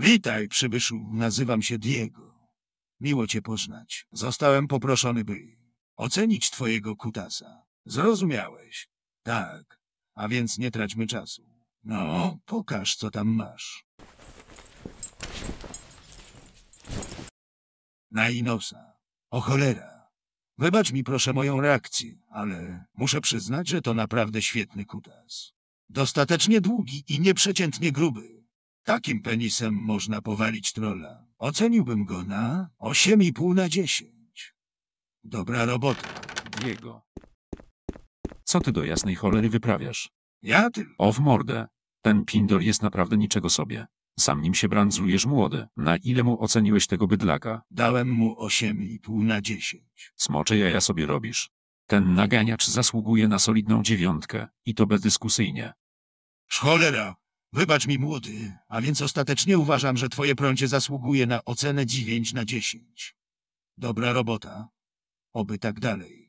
Witaj, przybyszu. Nazywam się Diego. Miło cię poznać. Zostałem poproszony, by ocenić twojego kutasa. Zrozumiałeś? Tak. A więc nie traćmy czasu. No, pokaż, co tam masz. Na. O cholera. Wybacz mi proszę moją reakcję, ale muszę przyznać, że to naprawdę świetny kutas. Dostatecznie długi i nieprzeciętnie gruby. Takim penisem można powalić trolla. Oceniłbym go na 8,5 na 10. Dobra robota. Diego. Co ty do jasnej cholery wyprawiasz? Ja ty... O w mordę. Ten pindor jest naprawdę niczego sobie. Sam nim się brandzlujesz młody. Na ile mu oceniłeś tego bydlaka? Dałem mu 8,5 na 10. Smocze jaja sobie robisz. Ten naganiacz zasługuje na solidną dziewiątkę. I to bezdyskusyjnie. Cholera! Wybacz mi młody, a więc ostatecznie uważam, że twoje prącie zasługuje na ocenę 9 na 10. Dobra robota. Oby tak dalej.